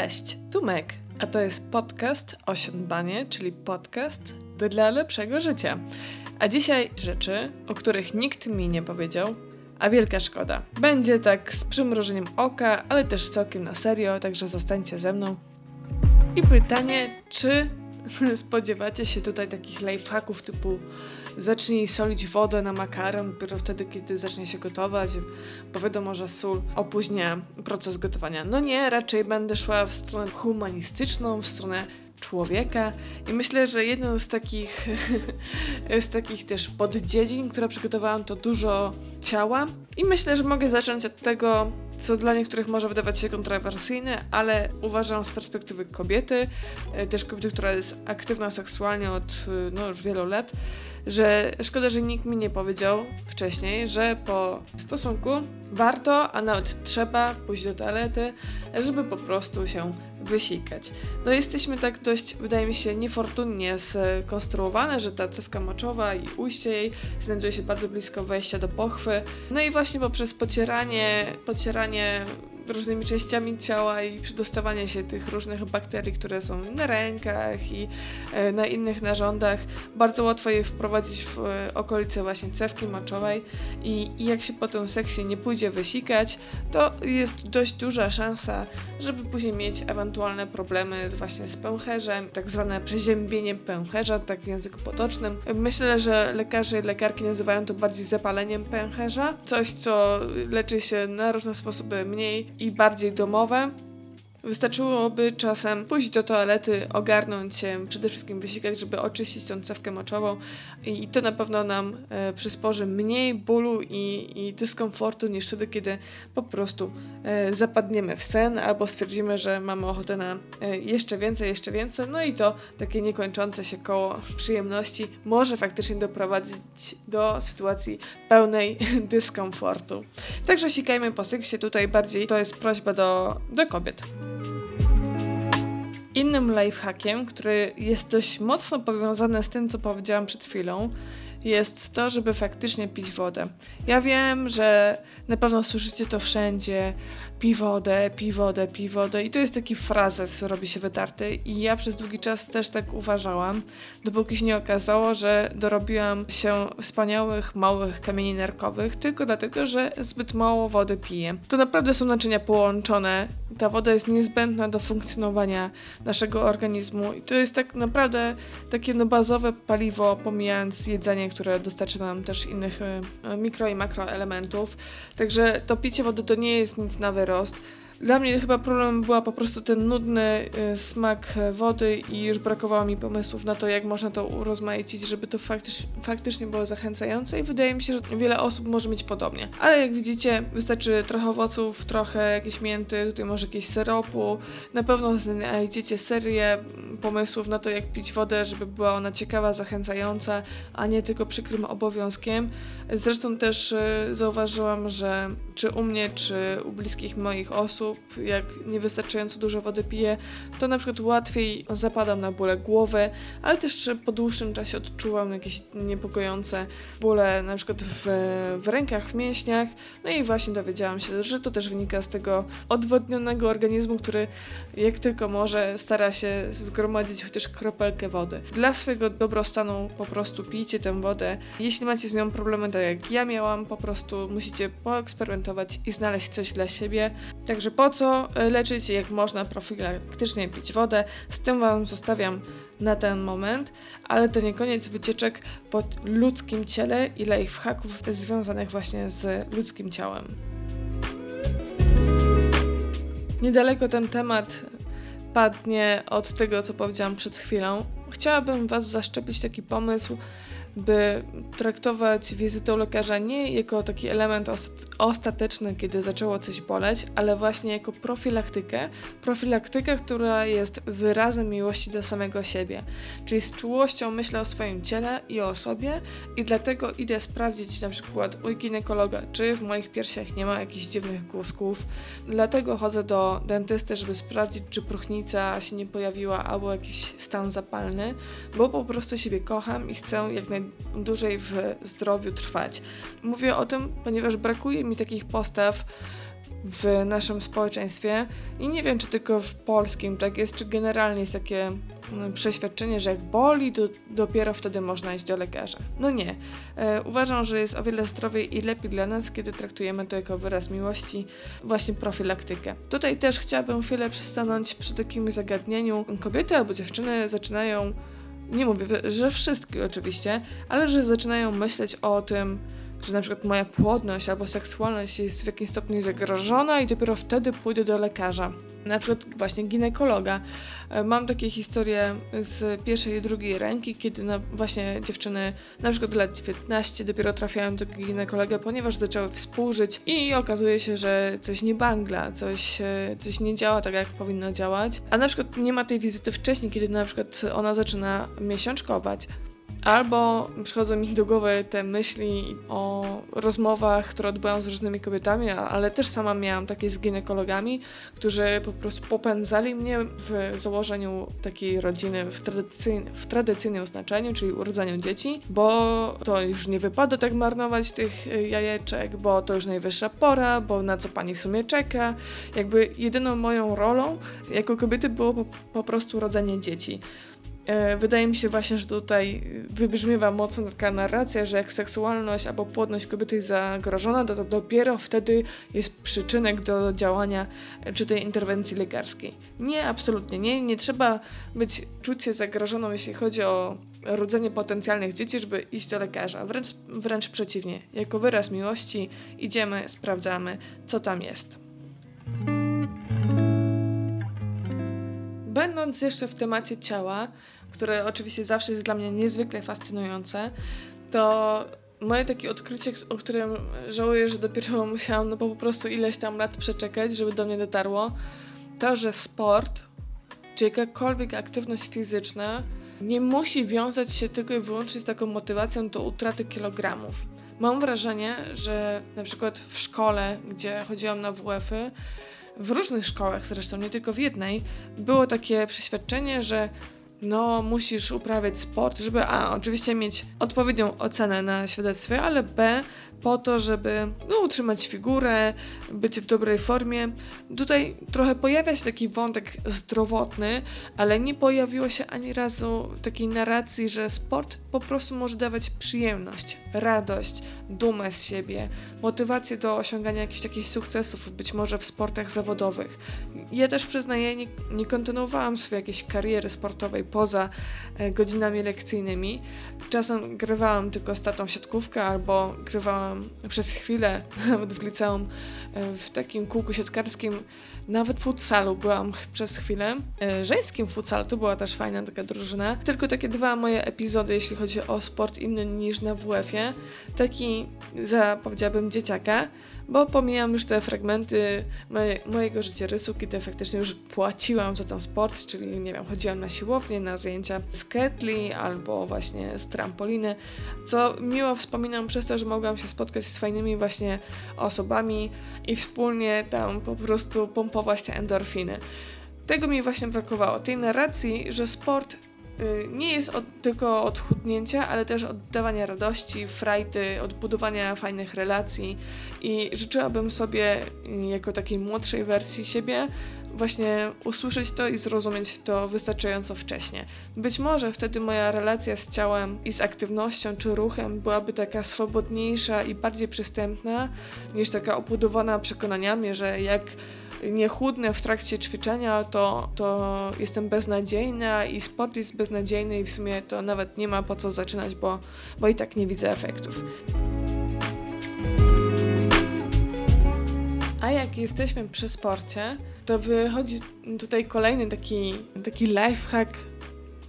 Cześć, Tumek, a to jest podcast Osiądbanie, czyli podcast dla lepszego życia. A dzisiaj rzeczy, o których nikt mi nie powiedział, a wielka szkoda. Będzie tak z przymrożeniem oka, ale też całkiem na serio, także zostańcie ze mną. I pytanie, czy spodziewacie się tutaj takich lifehacków typu zacznij solić wodę na makaron dopiero wtedy, kiedy zacznie się gotować, bo wiadomo, że sól opóźnia proces gotowania. No nie, raczej będę szła w stronę humanistyczną, w stronę człowieka. I myślę, że jedną z takich z takich też poddziedzin, które przygotowałam to dużo ciała. I myślę, że mogę zacząć od tego, co dla niektórych może wydawać się kontrowersyjne, ale uważam z perspektywy kobiety, e, też kobiety, która jest aktywna seksualnie od no, już wielu lat, że szkoda, że nikt mi nie powiedział wcześniej, że po stosunku warto, a nawet trzeba pójść do toalety, żeby po prostu się wysikać. No jesteśmy tak dość, wydaje mi się, niefortunnie skonstruowane, że ta cewka moczowa i ujście jej znajduje się bardzo blisko wejścia do pochwy. No i właśnie poprzez pocieranie, pocieranie różnymi częściami ciała i przedostawanie się tych różnych bakterii, które są na rękach i e, na innych narządach. Bardzo łatwo je wprowadzić w e, okolice właśnie cewki moczowej i, jak się po tym seksie nie pójdzie wysikać, to jest dość duża szansa, żeby później mieć ewentualne problemy z, właśnie z pęcherzem, tak zwane przeziębienie pęcherza, tak w języku potocznym. Myślę, że lekarze i lekarki nazywają to bardziej zapaleniem pęcherza, coś co leczy się na różne sposoby mniej i bardziej domowe. Wystarczyłoby czasem pójść do toalety, ogarnąć się, przede wszystkim wysikać, żeby oczyścić tą cewkę moczową i to na pewno nam e, przysporzy mniej bólu i, i dyskomfortu niż wtedy, kiedy po prostu e, zapadniemy w sen albo stwierdzimy, że mamy ochotę na e, jeszcze więcej, jeszcze więcej, no i to takie niekończące się koło przyjemności może faktycznie doprowadzić do sytuacji pełnej dyskomfortu. Także sikajmy po seksie, tutaj bardziej to jest prośba do, do kobiet. Innym lifehackiem, który jest dość mocno powiązany z tym, co powiedziałam przed chwilą, jest to, żeby faktycznie pić wodę. Ja wiem, że na pewno słyszycie to wszędzie, pij wodę, pij wodę, pij wodę i to jest taki frazes, robi się wytarty i ja przez długi czas też tak uważałam, dopóki się nie okazało, że dorobiłam się wspaniałych, małych kamieni nerkowych tylko dlatego, że zbyt mało wody piję. To naprawdę są naczynia połączone, ta woda jest niezbędna do funkcjonowania naszego organizmu i to jest tak naprawdę takie no bazowe paliwo, pomijając jedzenie, które dostarcza nam też innych e, mikro i makroelementów. Także to picie wody to nie jest nic na rost Dla mnie chyba problem była po prostu ten nudny y, smak wody i już brakowało mi pomysłów na to, jak można to urozmaicić, żeby to faktycz, faktycznie było zachęcające i wydaje mi się, że wiele osób może mieć podobnie. Ale jak widzicie, wystarczy trochę owoców, trochę jakieś mięty, tutaj może jakieś syropu. Na pewno znajdziecie serię pomysłów na to, jak pić wodę, żeby była ona ciekawa, zachęcająca, a nie tylko przykrym obowiązkiem. Zresztą też y, zauważyłam, że czy u mnie, czy u bliskich moich osób, osób, jak niewystarczająco dużo wody piję, to na przykład łatwiej zapadam na bóle głowy, ale też po dłuższym czasie odczuwam jakieś niepokojące bóle na przykład w, w rękach, w mięśniach. No i właśnie dowiedziałam się, że to też wynika z tego odwodnionego organizmu, który jak tylko może stara się zgromadzić chociaż kropelkę wody. Dla swojego dobrostanu po prostu pijcie tę wodę. Jeśli macie z nią problemy, tak jak ja miałam, po prostu musicie poeksperymentować i znaleźć coś dla siebie. Także po co e, leczyć, jak można profilaktycznie pić wodę. Z tym Wam zostawiam na ten moment, ale to nie koniec wycieczek po ludzkim ciele i lifehacków związanych właśnie z ludzkim ciałem. Niedaleko ten temat padnie od tego, co powiedziałam przed chwilą. Chciałabym Was zaszczepić taki pomysł, by traktować wizytę u lekarza nie jako taki element ostateczny, kiedy zaczęło coś boleć, ale właśnie jako profilaktykę. Profilaktykę, która jest wyrazem miłości do samego siebie. Czyli z czułością myślę o swoim ciele i o sobie i dlatego idę sprawdzić na przykład u ginekologa, czy w moich piersiach nie ma jakichś dziwnych guzków. Dlatego chodzę do dentysty, żeby sprawdzić, czy próchnica się nie pojawiła albo jakiś stan zapalny, bo po prostu siebie kocham i chcę jak naj dłużej w zdrowiu trwać. Mówię o tym, ponieważ brakuje mi takich postaw w naszym społeczeństwie i nie wiem, czy tylko w polskim tak jest, czy generalnie jest takie mm, przeświadczenie, że jak boli, to dopiero wtedy można iść do lekarza. No nie. E, uważam, że jest o wiele zdrowiej i lepiej dla nas, kiedy traktujemy to jako wyraz miłości, właśnie profilaktykę. Tutaj też chciałabym chwilę przystanąć przy takim zagadnieniu. Kobiety albo dziewczyny zaczynają nie mówię, że wszystkie oczywiście, ale że zaczynają myśleć o tym, że na przykład moja płodność albo seksualność jest w jakimś stopniu zagrożona i dopiero wtedy pójdę do lekarza. Na przykład właśnie ginekologa. E, mam takie historie z pierwszej i drugiej ręki, kiedy na właśnie dziewczyny na przykład lat 19 dopiero trafiają do ginekologa, ponieważ zaczęły współżyć i okazuje się, że coś nie bangla, coś, e, coś nie działa tak, jak powinno działać. A na przykład nie ma tej wizyty wcześniej, kiedy na przykład ona zaczyna miesiączkować. Albo przychodzą mi do głowy te myśli o rozmowach, które odbyłam z różnymi kobietami, ale też sama miałam takie z ginekologami, którzy po prostu popędzali mnie w założeniu takiej rodziny w, tradycyjnym, w tradycyjnym znaczeniu, czyli urodzeniu dzieci, bo to już nie wypada tak marnować tych y, jajeczek, bo to już najwyższa pora, bo na co pani w sumie czeka. Jakby jedyną moją rolą jako kobiety było po, po prostu rodzenie dzieci. E, wydaje mi się właśnie, że tutaj wybrzmiewa mocno taka narracja, że jak seksualność albo płodność kobiety jest zagrożona, to, to dopiero wtedy jest przyczynek do działania czy tej interwencji lekarskiej. Nie, absolutnie nie. Nie trzeba być, czuć się zagrożoną, jeśli chodzi o rodzenie potencjalnych dzieci, żeby iść do lekarza. Wręcz, wręcz przeciwnie. Jako wyraz miłości idziemy, sprawdzamy, co tam jest. Będąc jeszcze w temacie ciała, które oczywiście zawsze jest dla mnie niezwykle fascynujące, to moje takie odkrycie, o którym żałuję, że dopiero musiałam no po prostu ileś tam lat przeczekać, żeby do mnie dotarło, to, że sport czy jakakolwiek aktywność fizyczna nie musi wiązać się tylko i wyłącznie z taką motywacją do utraty kilogramów. Mam wrażenie, że na przykład w szkole, gdzie chodziłam na WF-y, w różnych szkołach zresztą, nie tylko w jednej, było takie przeświadczenie, że no musisz uprawiać sport, żeby a oczywiście mieć odpowiednią ocenę na świadectwie, ale b po to, żeby no, utrzymać figurę, być w dobrej formie. Tutaj trochę pojawia się taki wątek zdrowotny, ale nie pojawiło się ani razu takiej narracji, że sport po prostu może dawać przyjemność, radość, dumę z siebie, motywację do osiągania jakichś takich sukcesów, być może w sportach zawodowych. Ja też przyznaję, nie, nie kontynuowałam swojej jakiejś kariery sportowej poza e, godzinami lekcyjnymi. Czasem grywałam tylko statą siatkówkę albo grywałam przez chwilę, nawet w liceum, e, w takim kółku siatkarskim, nawet w futsalu byłam przez chwilę. E, żeńskim futsalu to była też fajna taka drużyna. Tylko takie dwa moje epizody, jeśli chodzi o sport inny niż na WF-ie. Taki za, powiedziałabym, dzieciaka bo pomijam już te fragmenty moje, mojego życiorysu, kiedy faktycznie już płaciłam za ten sport, czyli nie wiem, chodziłam na siłownię, na zajęcia z ketli albo właśnie z trampoliny, co miło wspominam przez to, że mogłam się spotkać z fajnymi właśnie osobami i wspólnie tam po prostu pompować te endorfiny. Tego mi właśnie brakowało, tej narracji, że sport nie jest od, tylko odchudnięcia, ale też oddawania radości, frajdy, odbudowania fajnych relacji i życzyłabym sobie y, jako takiej młodszej wersji siebie właśnie usłyszeć to i zrozumieć to wystarczająco wcześnie. Być może wtedy moja relacja z ciałem i z aktywnością czy ruchem byłaby taka swobodniejsza i bardziej przystępna niż taka obudowana przekonaniami, że jak nie chudnę w trakcie ćwiczenia, to, to jestem beznadziejna i sport jest beznadziejny i w sumie to nawet nie ma po co zaczynać, bo, bo i tak nie widzę efektów. A jak jesteśmy przy sporcie, to wychodzi tutaj kolejny taki, taki lifehack,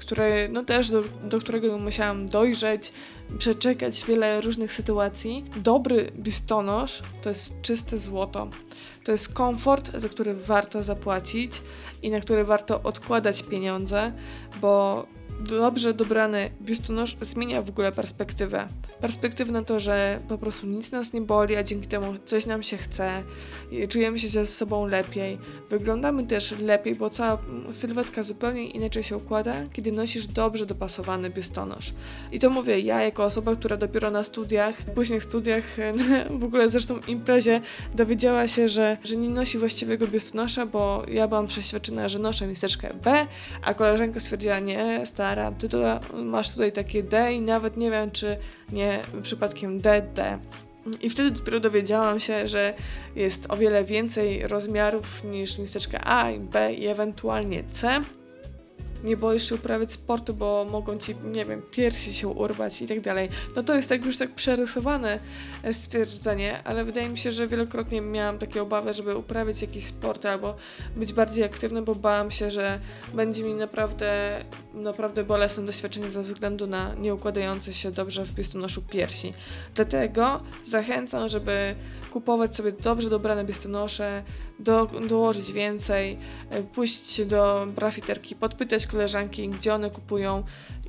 który, no też do, do którego musiałam dojrzeć, przeczekać wiele różnych sytuacji. Dobry bistonosz to jest czyste złoto. To jest komfort, za który warto zapłacić i na który warto odkładać pieniądze, bo dobrze dobrany biustonosz zmienia w ogóle perspektywę. Perspektywę na to, że po prostu nic nas nie boli, a dzięki temu coś nam się chce, czujemy się ze sobą lepiej, wyglądamy też lepiej, bo cała sylwetka zupełnie inaczej się układa, kiedy nosisz dobrze dopasowany biustonosz. I to mówię ja jako osoba, która dopiero na studiach, późnych studiach, w ogóle zresztą imprezie, dowiedziała się, że, że nie nosi właściwego biustonosza, bo ja byłam przeświadczona, że noszę miseczkę B, a koleżanka stwierdziła, nie, stara, ty to masz tutaj takie D i nawet nie wiem, czy nie przypadkiem DD. I wtedy dopiero dowiedziałam się, że jest o wiele więcej rozmiarów niż miseczka A, B i ewentualnie C nie boisz się uprawiać sportu, bo mogą ci, nie wiem, piersi się urwać i tak dalej. No to jest tak już tak przerysowane e, stwierdzenie, ale wydaje mi się, że wielokrotnie miałam takie obawy, żeby uprawiać jakiś sport albo być bardziej aktywny, bo bałam się, że będzie mi naprawdę, naprawdę bolesne doświadczenie ze względu na nieukładające się dobrze w biustonoszu piersi. Dlatego zachęcam, żeby kupować sobie dobrze dobrane biustonosze, do, dołożyć więcej, e, pójść do brafiterki, podpytać koleżanki, gdzie one kupują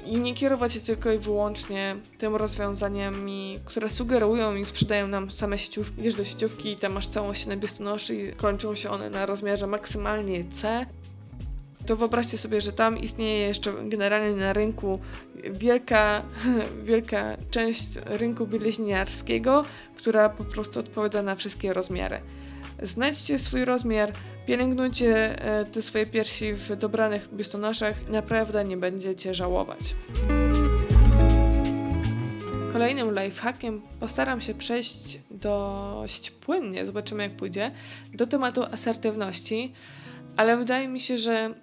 i nie kierować się tylko i wyłącznie tym rozwiązaniami, które sugerują i sprzedają nam same sieciówki. Idziesz do sieciówki i tam masz całą ścianę biustonoszy i kończą się one na rozmiarze maksymalnie C to wyobraźcie sobie, że tam istnieje jeszcze generalnie na rynku wielka, wielka część rynku bieliźniarskiego, która po prostu odpowiada na wszystkie rozmiary. Znajdźcie swój rozmiar, pielęgnujcie e, te swoje piersi w dobranych biustonoszach naprawdę nie będziecie żałować. Kolejnym lifehackiem postaram się przejść dość płynnie, zobaczymy jak pójdzie, do tematu asertywności, ale wydaje mi się, że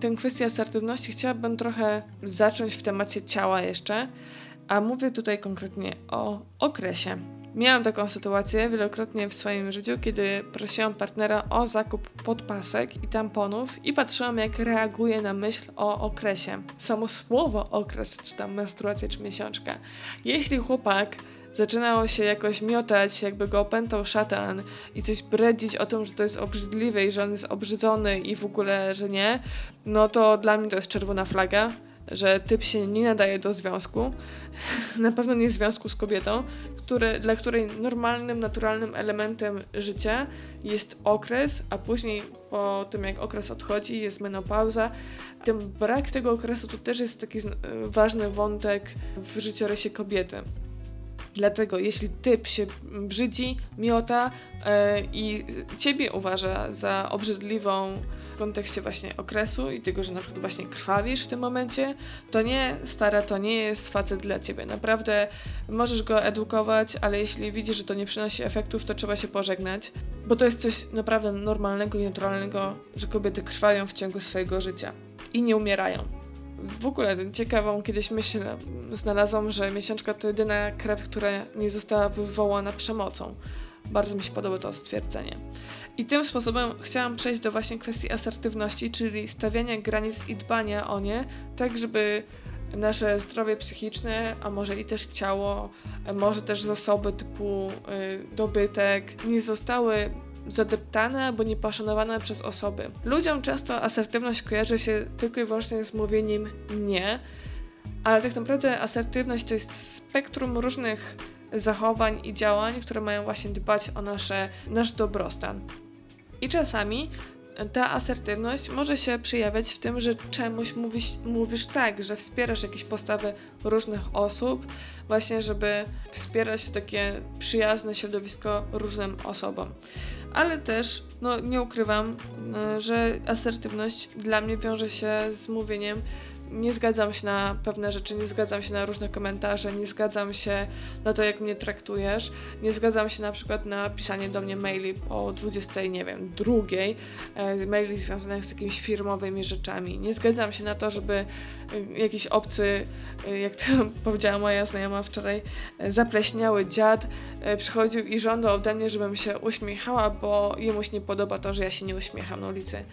tę kwestię asertywności chciałabym trochę zacząć w temacie ciała jeszcze, a mówię tutaj konkretnie o okresie. Miałam taką sytuację wielokrotnie w swoim życiu, kiedy prosiłam partnera o zakup podpasek i tamponów i patrzyłam, jak reaguje na myśl o okresie. Samo słowo okres, czy tam menstruacja, czy miesiączka. Jeśli chłopak zaczynało się jakoś miotać, jakby go opętał szatan i coś bredzić o tym, że to jest obrzydliwe i że on jest obrzydzony i w ogóle, że nie, no to dla mnie to jest czerwona flaga że typ się nie nadaje do związku, na pewno nie związku z kobietą, który, dla której normalnym, naturalnym elementem życia jest okres, a później po tym jak okres odchodzi jest menopauza. Ten brak tego okresu to też jest taki ważny wątek w życiorysie kobiety. Dlatego jeśli typ się brzydzi, miota yy, i ciebie uważa za obrzydliwą kontekście właśnie okresu i tego, że na przykład właśnie krwawisz w tym momencie, to nie, stara, to nie jest facet dla ciebie. Naprawdę możesz go edukować, ale jeśli widzisz, że to nie przynosi efektów, to trzeba się pożegnać, bo to jest coś naprawdę normalnego i naturalnego, że kobiety krwawią w ciągu swojego życia i nie umierają w ogóle ciekawą kiedyś myśl znalazłam, że miesiączka to jedyna krew, która nie została wywołana przemocą. Bardzo mi się podoba to stwierdzenie. I tym sposobem chciałam przejść do właśnie kwestii asertywności, czyli stawiania granic i dbania o nie, tak żeby nasze zdrowie psychiczne, a może i też ciało, może też zasoby typu y, dobytek nie zostały zadeptane albo nieposzanowane przez osoby. Ludziom często asertywność kojarzy się tylko i wyłącznie z mówieniem nie, ale tak naprawdę asertywność to jest spektrum różnych zachowań i działań, które mają właśnie dbać o nasze, nasz dobrostan. I czasami ta asertywność może się przejawiać w tym, że czemuś mówisz, mówisz tak, że wspierasz jakieś postawy różnych osób, właśnie żeby wspierać takie przyjazne środowisko różnym osobom ale też, no nie ukrywam, że asertywność dla mnie wiąże się z mówieniem nie zgadzam się na pewne rzeczy, nie zgadzam się na różne komentarze, nie zgadzam się na to, jak mnie traktujesz, nie zgadzam się na przykład na pisanie do mnie maili o 20, nie wiem, drugiej, e, maili związanych z jakimiś firmowymi rzeczami. Nie zgadzam się na to, żeby e, jakiś obcy, jak to powiedziała moja znajoma wczoraj, zapleśniały dziad przychodził i żądał ode mnie, żebym się uśmiechała, bo jemu się nie podoba to, że ja się nie uśmiecham na ulicy.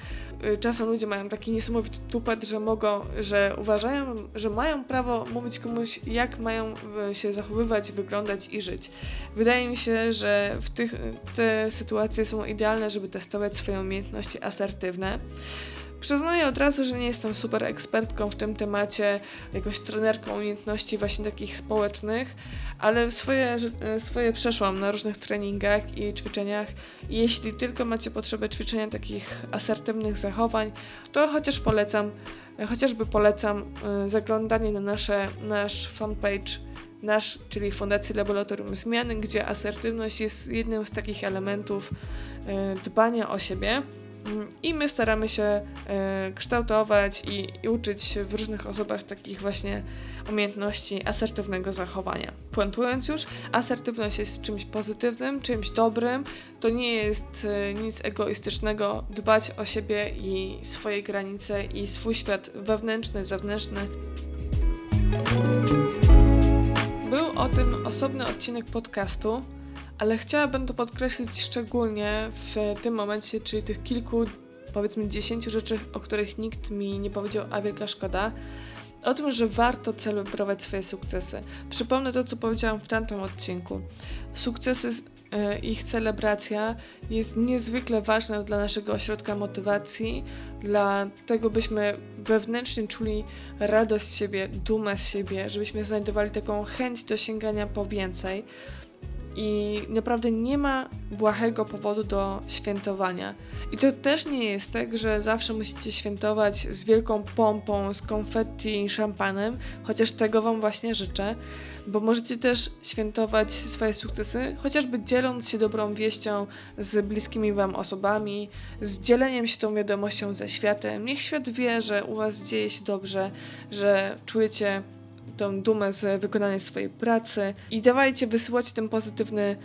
Czasem ludzie mają taki niesamowity tupet, że mogą, że uważają, że mają prawo mówić komuś, jak mają się zachowywać, wyglądać i żyć. Wydaje mi się, że w tych, te sytuacje są idealne, żeby testować swoje umiejętności asertywne. Przyznaję od razu, że nie jestem super ekspertką w tym temacie, jakąś trenerką umiejętności właśnie takich społecznych, ale swoje, swoje przeszłam na różnych treningach i ćwiczeniach jeśli tylko macie potrzebę ćwiczenia takich asertywnych zachowań, to chociaż polecam, chociażby polecam y, zaglądanie na nasze, nasz fanpage nasz, czyli Fundacji Laboratorium Zmiany, gdzie asertywność jest jednym z takich elementów y, dbania o siebie. I my staramy się e, kształtować i, i uczyć w różnych osobach takich właśnie umiejętności asertywnego zachowania. Puentując już, asertywność jest czymś pozytywnym, czymś dobrym. To nie jest e, nic egoistycznego dbać o siebie i swoje granice i swój świat wewnętrzny, zewnętrzny. Był o tym osobny odcinek podcastu ale chciałabym to podkreślić szczególnie w tym momencie, czyli tych kilku, powiedzmy dziesięciu rzeczy, o których nikt mi nie powiedział, a wielka szkoda, o tym, że warto celebrować swoje sukcesy. Przypomnę to, co powiedziałam w tamtym odcinku. Sukcesy, e, ich celebracja jest niezwykle ważna dla naszego ośrodka motywacji, dla tego, byśmy wewnętrznie czuli radość z siebie, dumę z siebie, żebyśmy znajdowali taką chęć do sięgania po więcej i naprawdę nie ma błahego powodu do świętowania. I to też nie jest tak, że zawsze musicie świętować z wielką pompą, z konfetti i szampanem, chociaż tego Wam właśnie życzę, bo możecie też świętować swoje sukcesy, chociażby dzieląc się dobrą wieścią z bliskimi Wam osobami, z dzieleniem się tą wiadomością ze światem. Niech świat wie, że u Was dzieje się dobrze, że czujecie tą dumę z wykonania swojej pracy. I dawajcie wysyłać ten pozytywny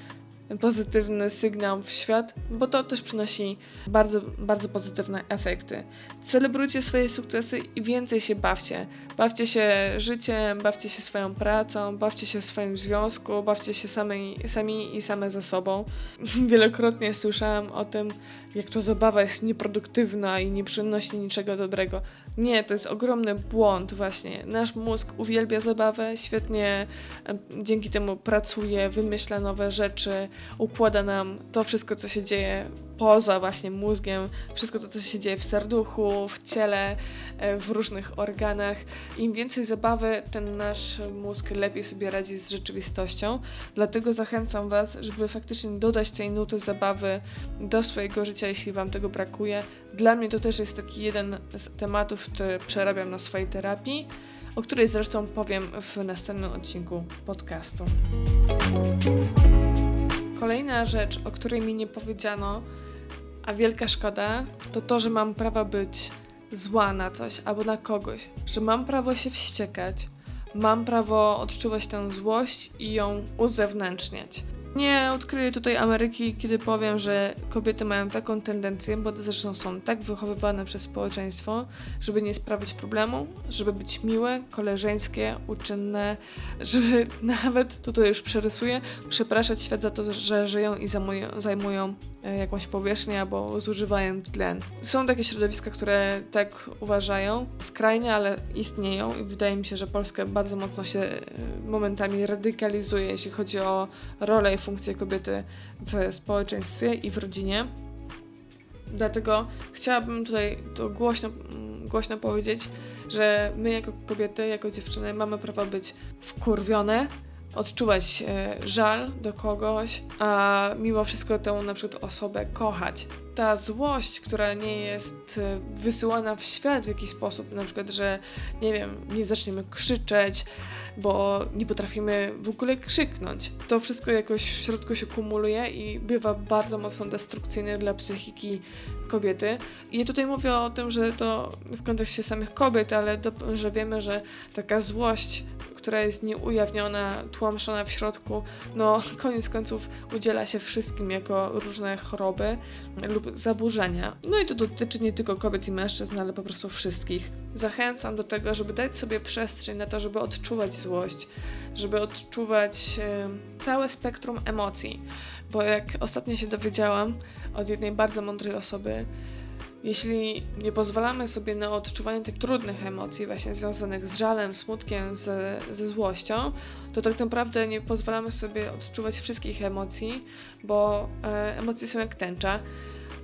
pozytywny sygnał w świat, bo to też przynosi bardzo, bardzo pozytywne efekty. Celebrujcie swoje sukcesy i więcej się bawcie. Bawcie się życiem, bawcie się swoją pracą, bawcie się w swoim związku, bawcie się sami, sami i same ze sobą. Wielokrotnie słyszałam o tym, jak to zabawa jest nieproduktywna i nie przynosi niczego dobrego. Nie, to jest ogromny błąd właśnie. Nasz mózg uwielbia zabawę, świetnie dzięki temu pracuje, wymyśla nowe rzeczy, układa nam to wszystko, co się dzieje poza właśnie mózgiem, wszystko to, co się dzieje w serduchu, w ciele, e, w różnych organach. Im więcej zabawy, ten nasz mózg lepiej sobie radzi z rzeczywistością. Dlatego zachęcam Was, żeby faktycznie dodać tej nuty zabawy do swojego życia, jeśli Wam tego brakuje. Dla mnie to też jest taki jeden z tematów, który przerabiam na swojej terapii, o której zresztą powiem w następnym odcinku podcastu. Kolejna rzecz, o której mi nie powiedziano, a wielka szkoda, to to, że mam prawo być zła na coś albo na kogoś, że mam prawo się wściekać, mam prawo odczuwać tę złość i ją uzewnętrzniać. Nie odkryję tutaj Ameryki, kiedy powiem, że kobiety mają taką tendencję, bo zresztą są tak wychowywane przez społeczeństwo, żeby nie sprawiać problemu, żeby być miłe, koleżeńskie, uczynne, żeby nawet, tutaj już przerysuję, przepraszać świat za to, że żyją i zajmują, e, jakąś powierzchnię albo zużywają tlen. Są takie środowiska, które tak uważają, skrajnie, ale istnieją i wydaje mi się, że Polska bardzo mocno się e, momentami radykalizuje, jeśli chodzi o rolę i funkcję kobiety w społeczeństwie i w rodzinie. Dlatego chciałabym tutaj to głośno, głośno powiedzieć, że my jako kobiety, jako dziewczyny mamy prawo być wkurwione, odczuwać e, żal do kogoś, a mimo wszystko tę na przykład osobę kochać. Ta złość, która nie jest e, wysyłana w świat w jakiś sposób, na przykład, że nie wiem, nie zaczniemy krzyczeć, bo nie potrafimy w ogóle krzyknąć. To wszystko jakoś w środku się kumuluje i bywa bardzo mocno destrukcyjne dla psychiki kobiety. I tutaj mówię o tym, że to w kontekście samych kobiet, ale do, że wiemy, że taka złość która jest nieujawniona, tłamszona w środku, no koniec końców udziela się wszystkim jako różne choroby lub zaburzenia. No i to dotyczy nie tylko kobiet i mężczyzn, ale po prostu wszystkich. Zachęcam do tego, żeby dać sobie przestrzeń na to, żeby odczuwać złość, żeby odczuwać y, całe spektrum emocji, bo jak ostatnio się dowiedziałam od jednej bardzo mądrej osoby, jeśli nie pozwalamy sobie na odczuwanie tych trudnych emocji, właśnie związanych z żalem, smutkiem, z, ze złością, to tak naprawdę nie pozwalamy sobie odczuwać wszystkich emocji, bo e, emocje są jak tęcza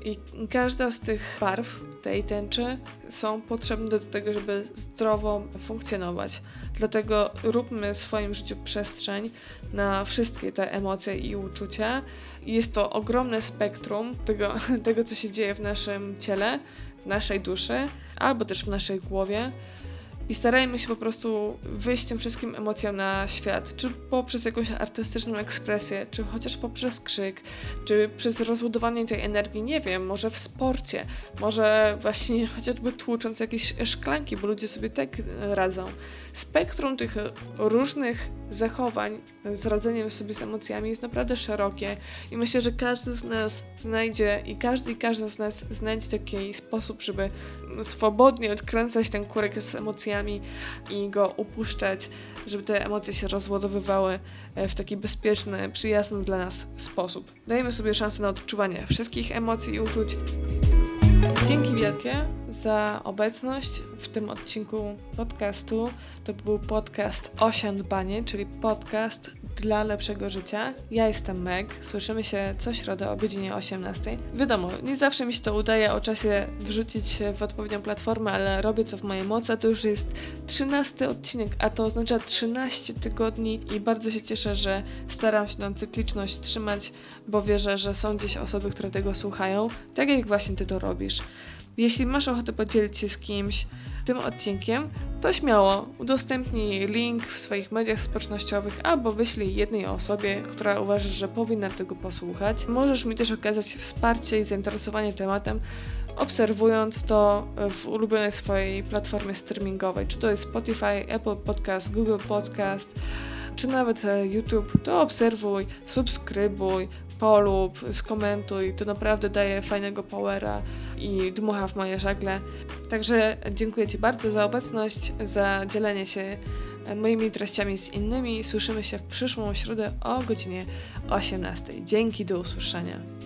i każda z tych barw tej tęczy są potrzebne do tego, żeby zdrowo funkcjonować. Dlatego róbmy w swoim życiu przestrzeń na wszystkie te emocje i uczucia. Jest to ogromne spektrum tego, tego co się dzieje w naszym ciele, w naszej duszy, albo też w naszej głowie i starajmy się po prostu wyjść tym wszystkim emocjom na świat, czy poprzez jakąś artystyczną ekspresję, czy chociaż poprzez krzyk, czy przez rozładowanie tej energii, nie wiem, może w sporcie, może właśnie chociażby tłucząc jakieś szklanki, bo ludzie sobie tak radzą. Spektrum tych różnych zachowań z radzeniem sobie z emocjami jest naprawdę szerokie i myślę, że każdy z nas znajdzie i każdy i każda z nas znajdzie taki sposób, żeby swobodnie odkręcać ten kurek z emocjami i go upuszczać, żeby te emocje się rozładowywały e, w taki bezpieczny, przyjazny dla nas sposób. Dajemy sobie szansę na odczuwanie wszystkich emocji i uczuć. Dzięki wielkie za obecność w tym odcinku podcastu. To był podcast Osiądbanie, czyli podcast dla lepszego życia. Ja jestem Meg, słyszymy się co środę o godzinie 18. Wiadomo, nie zawsze mi się to udaje o czasie wrzucić w odpowiednią platformę, ale robię co w mojej mocy. To już jest 13 odcinek, a to oznacza 13 tygodni i bardzo się cieszę, że staram się tę cykliczność trzymać, bo wierzę, że są gdzieś osoby, które tego słuchają, tak jak właśnie ty to robisz. Jeśli masz ochotę podzielić się z kimś tym odcinkiem, to śmiało udostępnij link w swoich mediach społecznościowych albo wyślij jednej osobie, która uważasz, że powinna tego posłuchać. Możesz mi też okazać wsparcie i zainteresowanie tematem, obserwując to w ulubionej swojej platformie streamingowej, czy to jest Spotify, Apple Podcast, Google Podcast, czy nawet e, YouTube, to obserwuj, subskrybuj, polub, skomentuj, to naprawdę daje fajnego powera i dmucha w moje żagle. Także dziękuję Ci bardzo za obecność, za dzielenie się moimi treściami z innymi. Słyszymy się w przyszłą środę o godzinie 18. Dzięki, do usłyszenia.